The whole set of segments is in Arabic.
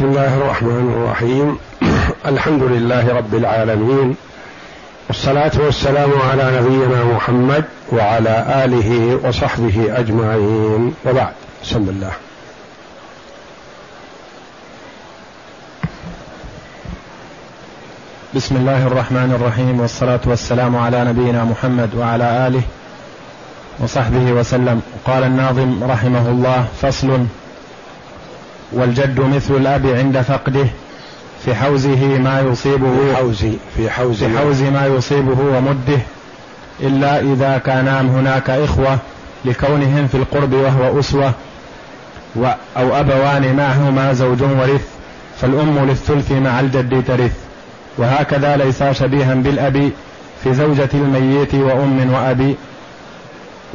بسم الله الرحمن الرحيم. الحمد لله رب العالمين. والصلاة والسلام على نبينا محمد وعلى آله وصحبه أجمعين. وبعد. بسم الله. بسم الله الرحمن الرحيم. والصلاة والسلام على نبينا محمد وعلى آله وصحبه وسلم. قال الناظم رحمه الله فصل والجد مثل الأب عند فقده في حوزه ما يصيبه في حوز في حوز في حوز ما يصيبه ومده إلا إذا كانا هناك إخوة لكونهم في القرب وهو أسوة أو أبوان معهما زوج ورث فالأم للثلث مع الجد ترث. وهكذا ليس شبيها بالأب في زوجة الميت وأم وأبي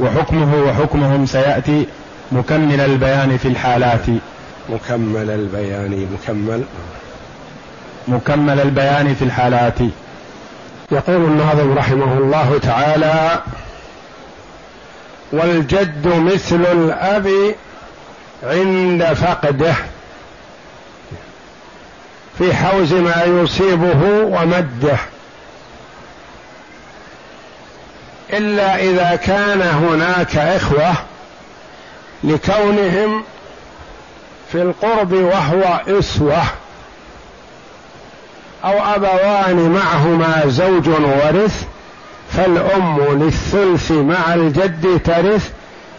وحكمه وحكمهم سيأتي مكمل البيان في الحالات. مكمل البيان مكمل. مكمل البيان في الحالات. يقول الناظم رحمه الله تعالى والجد مثل الأب عند فقده في حوز ما يصيبه ومده. إلا إذا كان هناك إخوة لكونهم في القرب وهو إسوة. أو أبوان معهما زوج ورث فالأم للثلث مع الجد ترث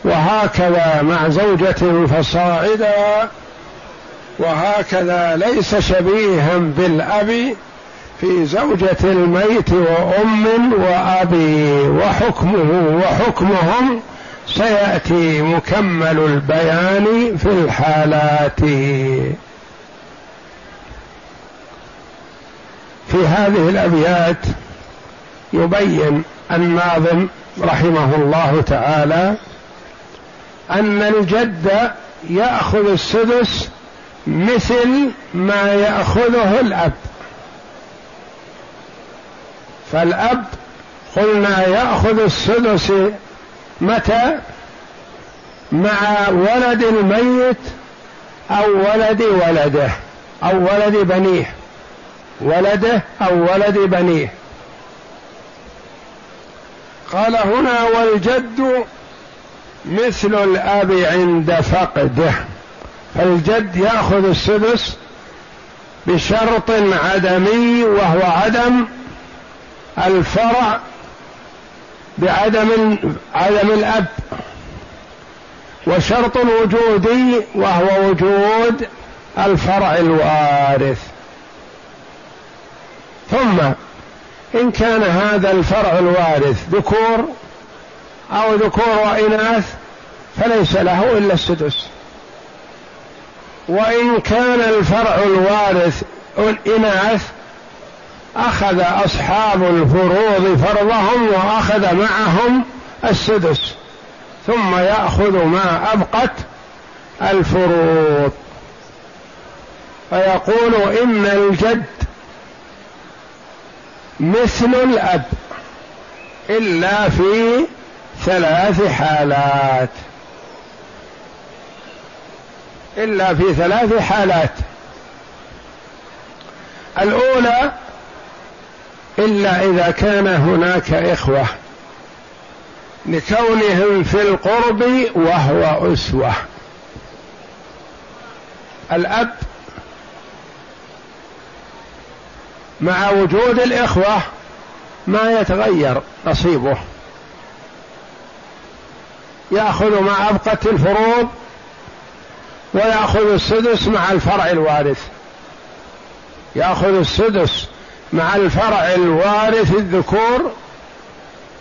وهكذا مع زوجة فصاعدا وهكذا ليس شبيها بالأب في زوجة الميت وأم وأبي وحكمه وحكمهم سيأتي مكمل البيان في الحالات. في هذه الأبيات يبين الناظم رحمه الله تعالى أن الجد يأخذ السدس مثل ما يأخذه الأب. فالأب قلنا يأخذ السدس متى؟ مع ولد الميت أو ولد ولده أو ولد بنيه. ولده أو ولد بنيه. قال هنا والجد مثل الأب عند فقده. فالجد يأخذ السدس بشرط عدمي وهو عدم الفرع بعدم عدم الاب. وشرط وجودي وهو وجود الفرع الوارث. ثم إن كان هذا الفرع الوارث ذكور أو ذكور وإناث فليس له إلا السدس. وإن كان الفرع الوارث اناث أخذ أصحاب الفروض فرضهم وأخذ معهم السدس ثم يأخذ ما أبقت الفروض. فيقول إن الجد مثل الأب إلا في ثلاث حالات. إلا في ثلاث حالات. الأولى إلا إذا كان هناك إخوة لكونهم في القرب وهو أسوة. الأب مع وجود الإخوة ما يتغير نصيبه. يأخذ ما ابقت الفروض ويأخذ السدس مع الفرع الوارث. يأخذ السدس مع الفرع الوارث الذكور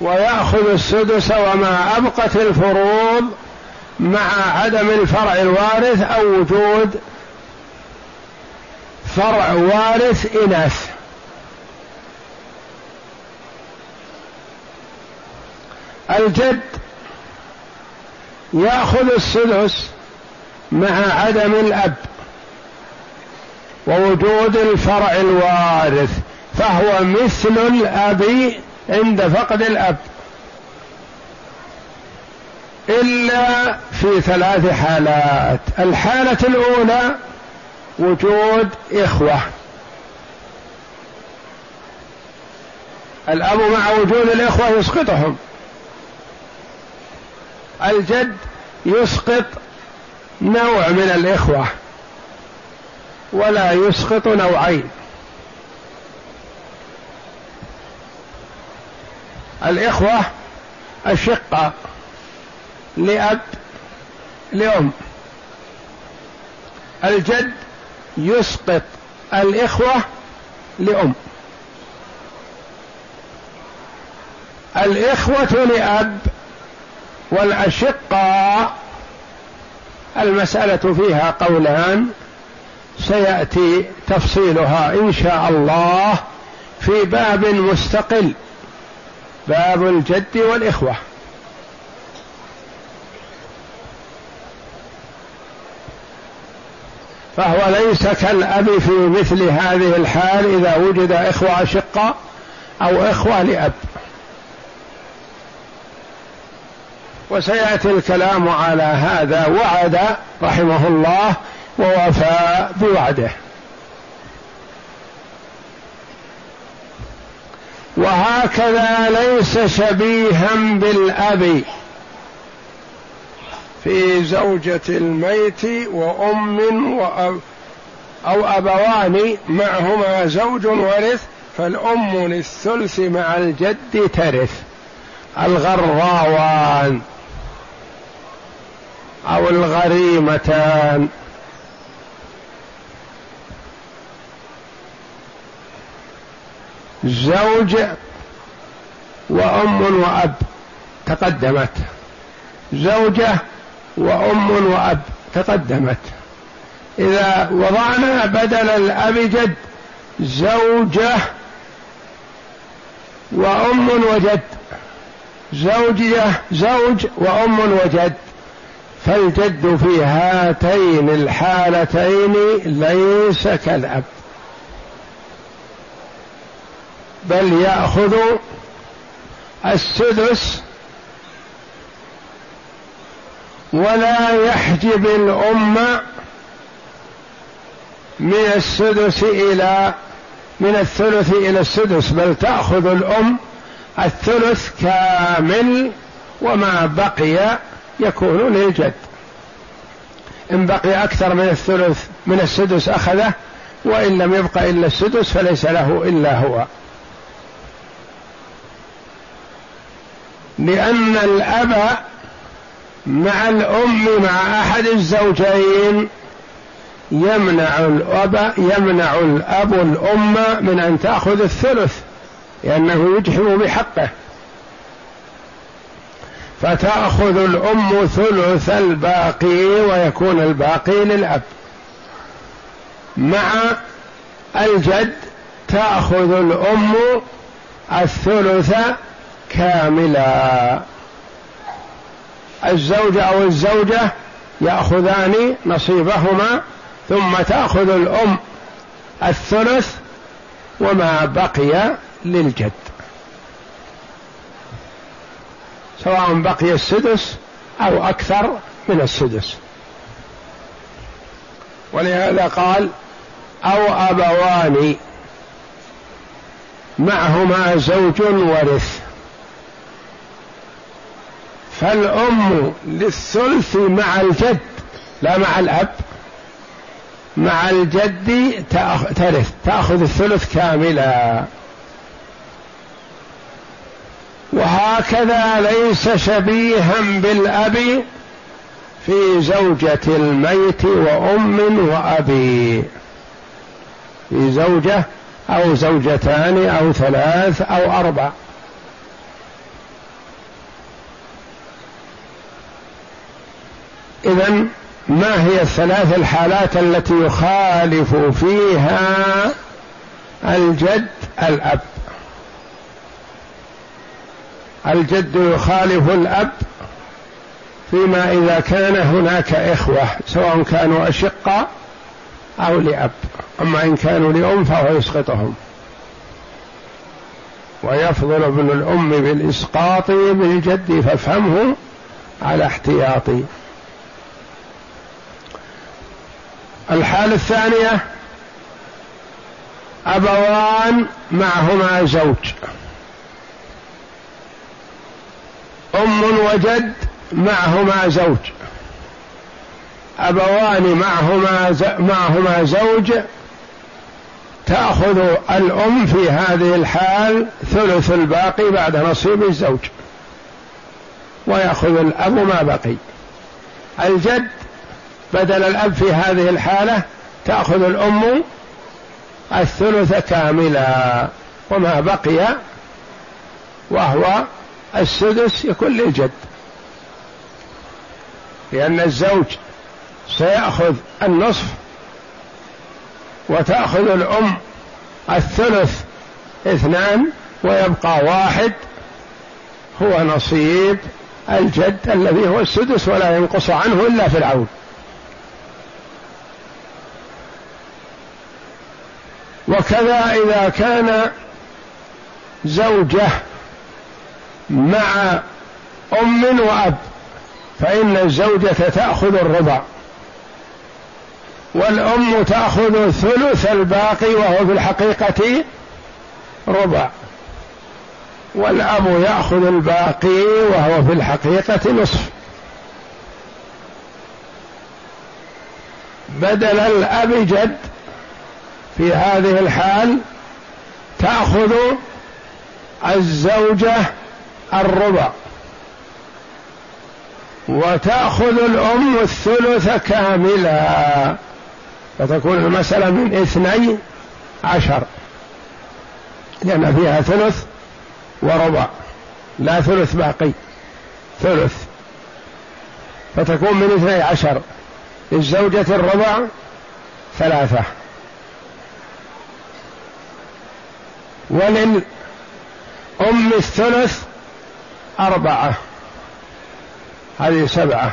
ويأخذ السدس وما أبقت الفروض مع عدم الفرع الوارث أو وجود فرع وارث إناث. الجد يأخذ السدس مع عدم الأب ووجود الفرع الوارث. فهو مثل الأب عند فقد الأب. إلا في ثلاث حالات. الحالة الأولى وجود إخوة. الأب مع وجود الإخوة يسقطهم. الجد يسقط نوع من الإخوة. ولا يسقط نوعين. الإخوة الشقة لأب لأم. الجد يسقط الإخوة لأم. الإخوة لأب والأشقاء المسألة فيها قولان سيأتي تفصيلها إن شاء الله في باب مستقل. باب الجد والإخوة. فهو ليس كالأب في مثل هذه الحال إذا وجد إخوة أشقاء أو إخوة لأب. وسيأتي الكلام على هذا وعد رحمه الله ووفى بوعده. وهكذا ليس شبيها بالأب. في زوجة الميت وأم وأب أو أبوان معهما زوج ورث فالأم للثلث مع الجد ترث. الغراوان أو الغريمتان. زوج وأم وأب تقدمت. زوجة وأم وأب تقدمت. إذا وضعنا بدل الأب جد زوجة وأم وجد. زوجية زوج وأم وجد. فالجد في هاتين الحالتين ليس كالأب. بل يأخذ السدس ولا يحجب الأم من السدس إلى من الثلث إلى السدس بل تأخذ الأم الثلث كامل وما بقي يكون للجد. إن بقي أكثر من الثلث من السدس أخذه وإن لم يبق إلا السدس فليس له إلا هو. لأن الأب مع الأم مع أحد الزوجين يمنع الأب يمنع الأب الأم من أن تأخذ الثلث لأنه يجحم بحقه. فتأخذ الأم ثلث الباقي ويكون الباقي للأب. مع الجد تأخذ الأم الثلث كاملا الزوج أو الزوجة يأخذان نصيبهما ثم تأخذ الأم الثلث وما بقي للجد. سواء بقي السدس أو أكثر من السدس. ولهذا قال أو أبوان معهما زوج ورث فالأم للثلث مع الجد لا مع الأب مع الجد ترث تأخذ الثلث كاملا. وهكذا ليس شبيها بالأب في زوجة الميت وأم وأبي في زوجة أو زوجتان أو ثلاث أو أربع. إذا ما هي الثلاث الحالات التي يخالف فيها الجد الأب؟ الجد يخالف الأب فيما إذا كان هناك إخوة سواء كانوا أشقاء أو لأب. أما إن كانوا لأم فهو يسقطهم. ويفضل ابن الأم بالإسقاط بالجد فافهمه على احتياطي. الحالة الثانية أبوان معهما زوج. أم وجد معهما زوج. أبوان معهما معهما زوج. تأخذ الأم في هذه الحال ثلث الباقي بعد نصيب الزوج. ويأخذ الأب ما بقي. الجد بدل الأب في هذه الحالة تأخذ الأم الثلث كاملا وما بقي وهو السدس يكون للجد لأن الزوج سيأخذ النصف وتأخذ الأم الثلث اثنان ويبقى واحد هو نصيب الجد الذي هو السدس ولا ينقص عنه إلا في العون. وكذا إذا كان زوجة مع أم وأب فإن الزوجة تأخذ الربع والأم تأخذ ثلث الباقي وهو في الحقيقة ربع والأب يأخذ الباقي وهو في الحقيقة نصف. بدل الأب جد في هذه الحال تأخذ الزوجة الربع. وتأخذ الأم الثلث كاملا. فتكون المسألة من اثني عشر. لأن فيها ثلث وربع. لا ثلث باقي. ثلث. فتكون من اثني عشر. للزوجة الربع ثلاثة. وللأم الثلث أربعة. هذه سبعة.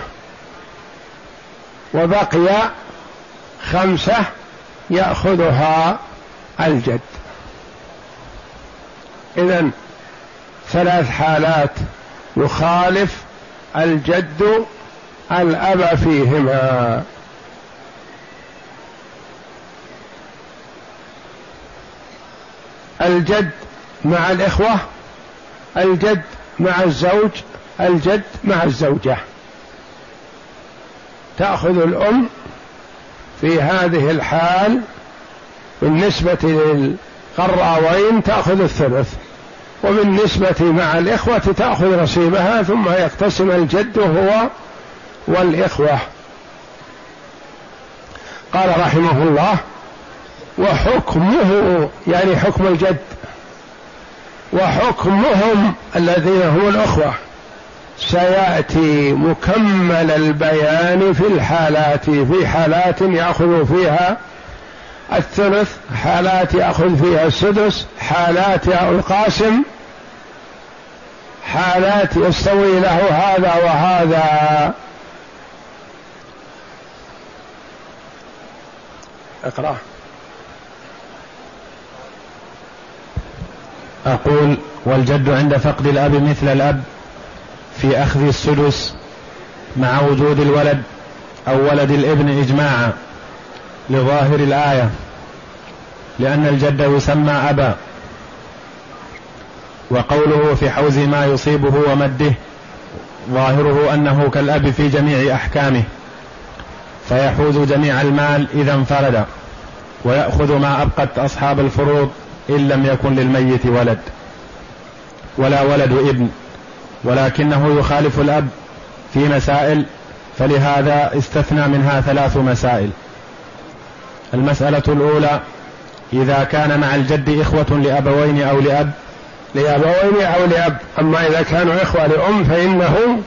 وبقي خمسة يأخذها الجد. إذا ثلاث حالات يخالف الجد الأب فيهما. الجد مع الإخوة الجد مع الزوج الجد مع الزوجة. تأخذ الأم في هذه الحال بالنسبة للقراوين تأخذ الثلث وبالنسبة مع الإخوة تأخذ نصيبها ثم يقتسم الجد هو والإخوة. قال رحمه الله وحكمه يعني حكم الجد وحكمهم الذين هم الأخوة. سيأتي مكمل البيان في الحالات في حالات يأخذ فيها الثلث حالات يأخذ فيها السدس حالات القاسم حالات يستوي له هذا وهذا. اقرأ. أقول والجد عند فقد الأب مثل الأب في أخذ السدس مع وجود الولد أو ولد الابن إجماعا لظاهر الآية لأن الجد يسمى أبا وقوله في حوز ما يصيبه ومده ظاهره أنه كالأب في جميع أحكامه فيحوز جميع المال إذا انفرد ويأخذ ما أبقت أصحاب الفروض إن لم يكن للميت ولد ولا ولد ابن ولكنه يخالف الأب في مسائل فلهذا استثنى منها ثلاث مسائل. المسألة الأولى إذا كان مع الجد إخوة لأبوين أو لأب لأبوين أو لأب أما إذا كانوا إخوة لأم فإنه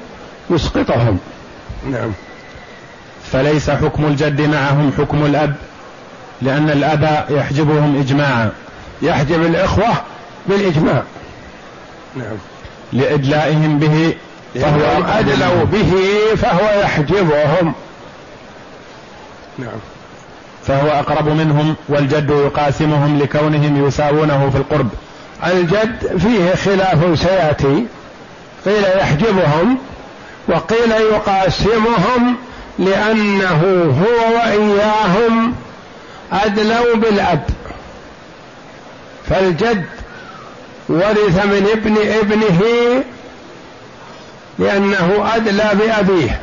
يسقطهم نعم. فليس حكم الجد معهم حكم الأب لأن الأب يحجبهم إجماعا. يحجب الإخوة بالإجماع. نعم. لإدلائهم به فهو أدلوا به فهو يحجبهم. نعم. فهو أقرب منهم والجد يقاسمهم لكونهم يساوونه في القرب. الجد فيه خلاف سيأتي. قيل يحجبهم وقيل يقاسمهم لأنه هو وإياهم أدلوا بالأب. فالجد ورث من ابن ابنه لأنه أدلى بأبيه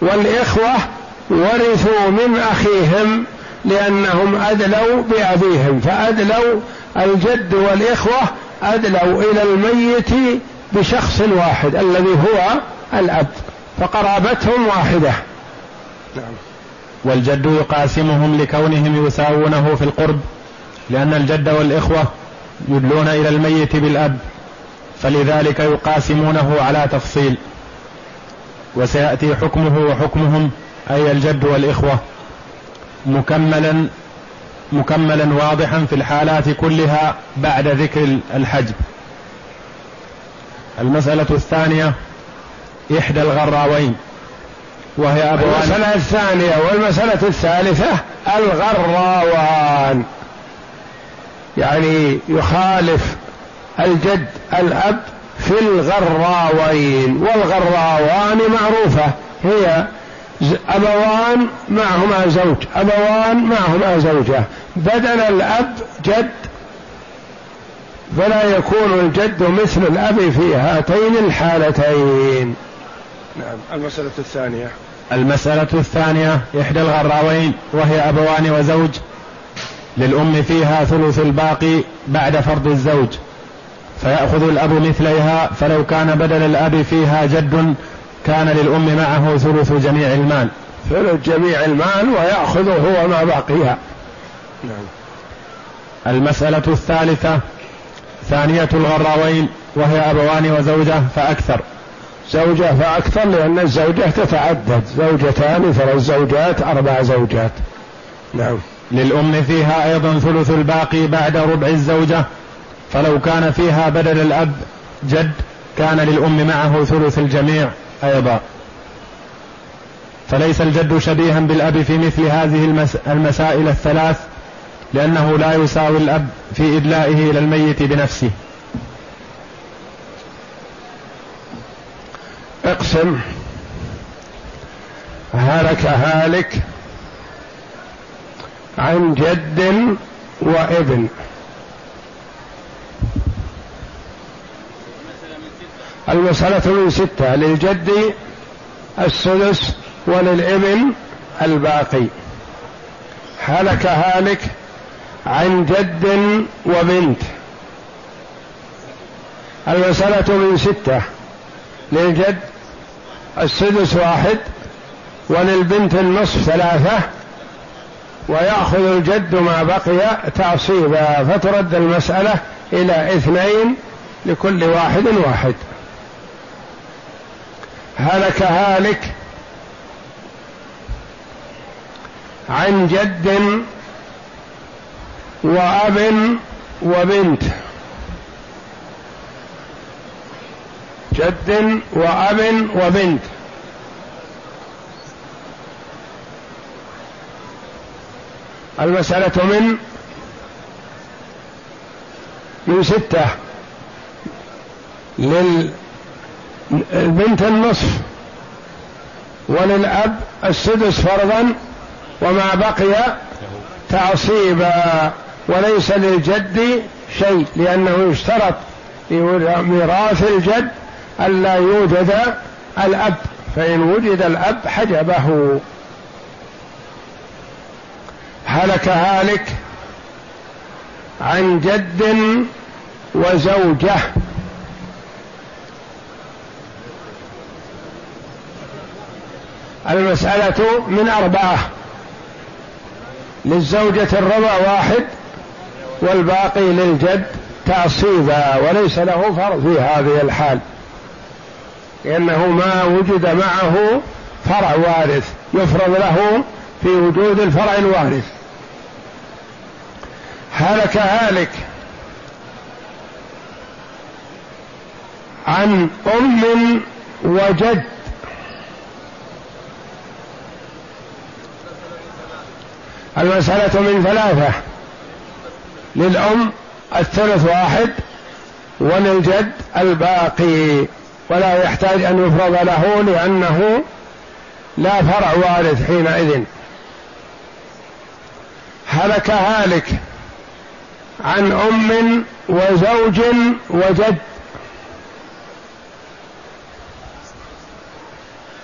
والإخوة ورثوا من أخيهم لأنهم أدلوا بأبيهم فأدلوا الجد والإخوة أدلوا إلى الميت بشخص واحد الذي هو الأب فقرابتهم واحدة. نعم. والجد يقاسمهم لكونهم يساوونه في القرب. لأن الجد والإخوة يدلون إلى الميت بالأب فلذلك يقاسمونه على تفصيل. وسيأتي حكمه وحكمهم أي الجد والإخوة مكملا مكملا واضحا في الحالات كلها بعد ذكر الحجب. المسألة الثانية إحدى الغراوين وهي أبوان. المسألة الثانية والمسألة الثالثة الغراوان. يعني يخالف الجد الأب في الغراوين والغراوان معروفة هي أبوان معهما زوج أبوان معهما زوجة. بدل الأب جد فلا يكون الجد مثل الأب في هاتين الحالتين. نعم. المسألة الثانية. المسألة الثانية إحدى الغراوين وهي أبوان وزوج. للأم فيها ثلث الباقي بعد فرض الزوج فيأخذ الأب مثليها فلو كان بدل الأب فيها جد كان للأم معه ثلث جميع المال. ثلث جميع المال ويأخذ هو ما بقي نعم. المسألة الثالثة ثانية الغراوين وهي أبوان وزوجة فأكثر. زوجة فأكثر لأن الزوجة تتعدد زوجتان ثلاث زوجات أربع زوجات. نعم. للأم فيها أيضا ثلث الباقي بعد ربع الزوجة فلو كان فيها بدل الأب جد كان للأم معه ثلث الجميع أيضا. فليس الجد شبيها بالأب في مثل هذه المسائل الثلاث لأنه لا يساوي الأب في إدلائه إلى الميت بنفسه. أقسم هلك هالك عن جد وابن. المسألة من ستة للجد السدس وللابن الباقي. هلك هالك عن جد وبنت. المسألة من ستة للجد السدس واحد وللبنت النصف ثلاثة. ويأخذ الجد ما بقي تعصيبا فترد المسألة إلى اثنين لكل واحد واحد. هلك هالك عن جد وأب وبنت؟ جد وأب وبنت. المسألة من من ستة للبنت النصف وللأب السدس فرضا وما بقي تعصيبا وليس للجد شيء لأنه يشترط في ميراث الجد ألا يوجد الأب فإن وجد الأب حجبه. هلك هالك عن جد وزوجة. المسألة من أربعة للزوجة الربع واحد والباقي للجد تعصيبا وليس له فرض في هذه الحال لأنه ما وجد معه فرع وارث يفرض له في وجود الفرع الوارث. هلك هالك عن أم وجد. المسألة من ثلاثة للأم الثلث واحد وللجد الباقي. ولا يحتاج أن يفرض له لأنه لا فرع وارث حينئذ. هلك هالك. عن أم وزوج وجد.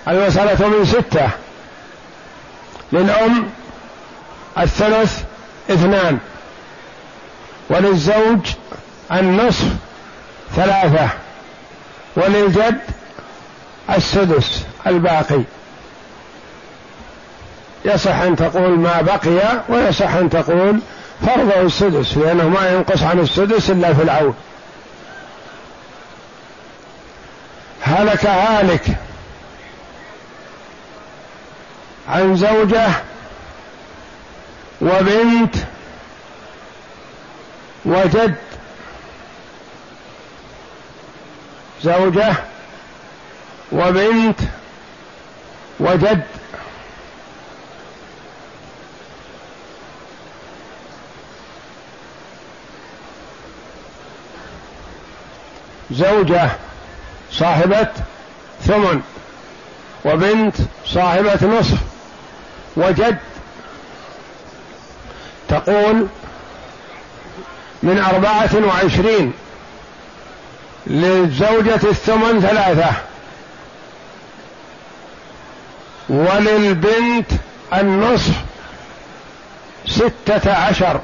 المسألة من ستة. للأم الثلث اثنان. وللزوج النصف ثلاثة. وللجد السدس الباقي. يصح أن تقول ما بقي ويصح أن تقول فرضه السدس لأنه ما ينقص عن السدس إلا في العون. هلك هالك عن زوجة وبنت وجد زوجة وبنت وجد زوجة صاحبة ثمن وبنت صاحبة نصف وجد تقول من أربعة وعشرين للزوجة الثمن ثلاثة وللبنت النصف ستة عشر.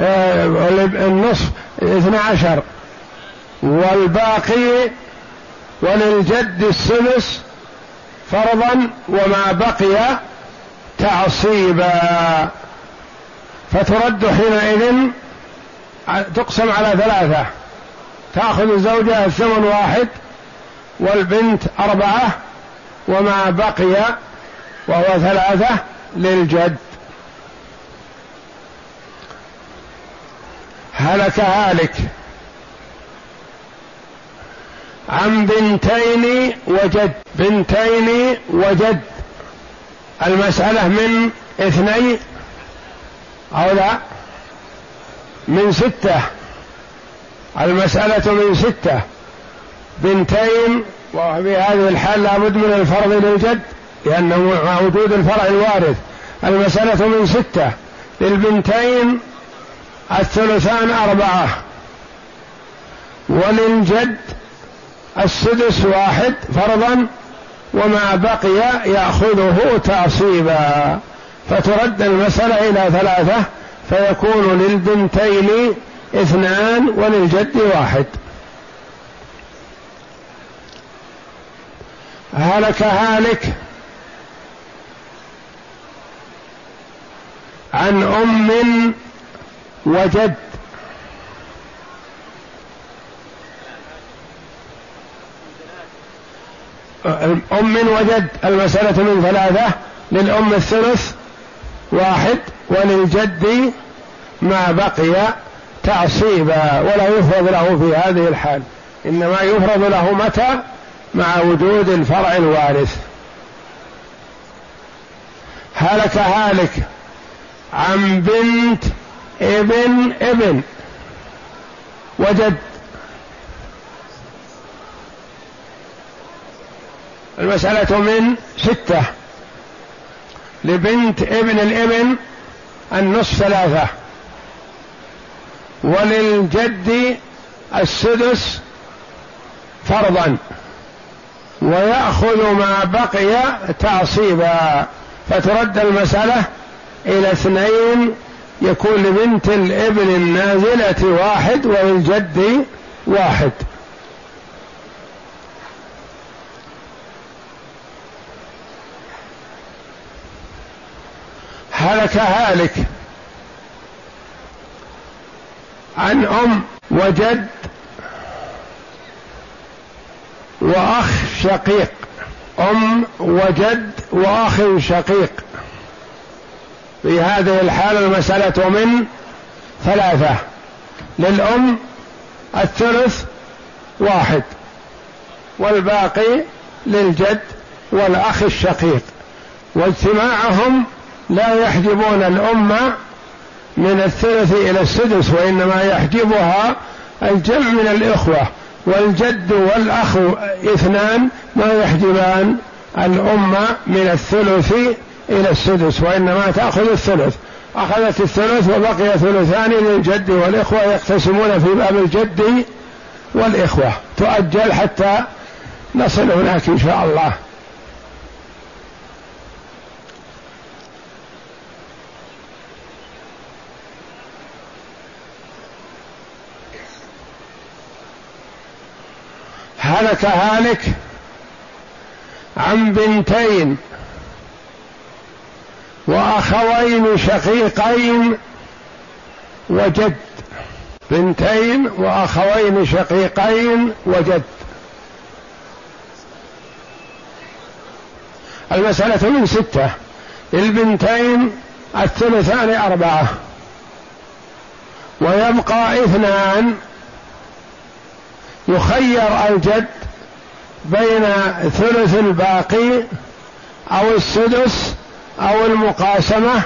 آه، النصف اثنى عشر. والباقي وللجد السدس فرضا وما بقي تعصيبا. فترد حينئذ تقسم على ثلاثة. تأخذ الزوجة الثمن واحد والبنت أربعة وما بقي وهو ثلاثة للجد. هلك هالك عن بنتين وجد بنتين وجد. المسألة من اثنين أو لا؟ من ستة. المسألة من ستة. بنتين وفي هذه الحال لابد من الفرض للجد لأنه مع وجود الفرع الوارث. المسألة من ستة. للبنتين الثلثان أربعة. وللجد السدس واحد فرضا وما بقي يأخذه تعصيبا. فترد المسألة إلى ثلاثة فيكون للبنتين اثنان وللجد واحد. هلك هالك عن أم وجد. أم وجد المسألة من ثلاثة للأم الثلث واحد وللجد ما بقي تعصيبا ولا يفرض له في هذه الحال. إنما يفرض له متى؟ مع وجود الفرع الوارث. هلك هالك عن بنت ابن ابن وجد المسألة من ستة لبنت ابن الابن النصف ثلاثة وللجد السدس فرضا ويأخذ ما بقي تعصيبا. فترد المسألة إلى اثنين يكون لبنت الابن النازلة واحد وللجد واحد. هلك هالك. عن أم وجد وأخ شقيق. أم وجد وأخ شقيق. في هذه الحاله المسألة من ثلاثة. للأم الثلث واحد والباقي للجد والأخ الشقيق. واجتماعهم لا يحجبون الأمة من الثلث إلى السدس وإنما يحجبها الجمع من الإخوة. والجد والأخ اثنان ما يحجبان الأم من الثلث إلى السدس وإنما تأخذ الثلث. أخذت الثلث وبقي ثلثان للجد والإخوة يقتسمون في باب الجد والإخوة. تؤجل حتى نصل هناك إن شاء الله. هلك هالك عن بنتين. وأخوين شقيقين وجد بنتين وأخوين شقيقين وجد. المسألة من ستة البنتين الثلثان أربعة. ويبقى اثنان. يخير الجد بين ثلث الباقي أو السدس أو المقاسمة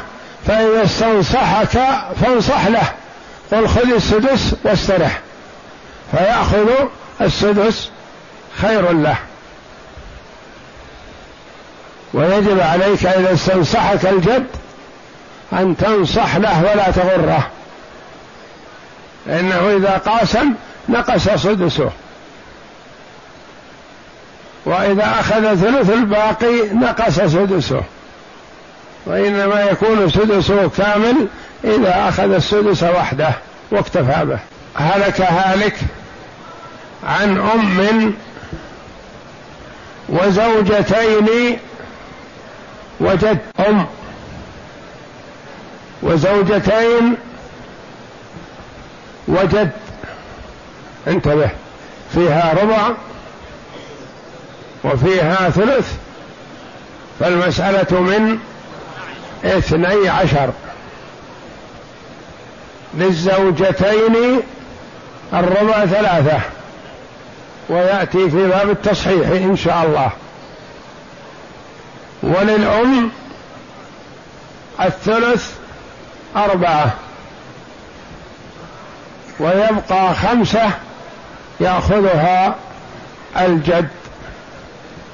فإذا استنصحك فانصح له قل خذ السدس واسترح فيأخذ السدس خير له. ويجب عليك إذا استنصحك الجد أن تنصح له ولا تغره. انه إذا قاسم نقص سدسه. وإذا أخذ ثلث الباقي نقص سدسه. وإنما يكون سدسه كامل إذا أخذ السدس وحده واكتفى به. هلك هالك عن أم وزوجتين وجد أم وزوجتين وجد انتبه فيها ربع وفيها ثلث فالمسألة من اثني عشر للزوجتين الربع ثلاثة. ويأتي في باب التصحيح إن شاء الله. وللأم الثلث أربعة. ويبقى خمسة يأخذها الجد.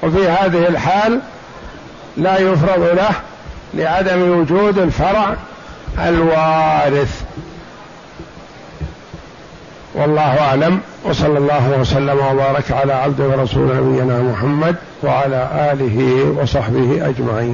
وفي هذه الحال لا يفرض له لعدم وجود الفرع الوارث. والله أعلم. وصلى الله وسلم وبارك على عبد ورسول نبينا محمد وعلى آله وصحبه أجمعين.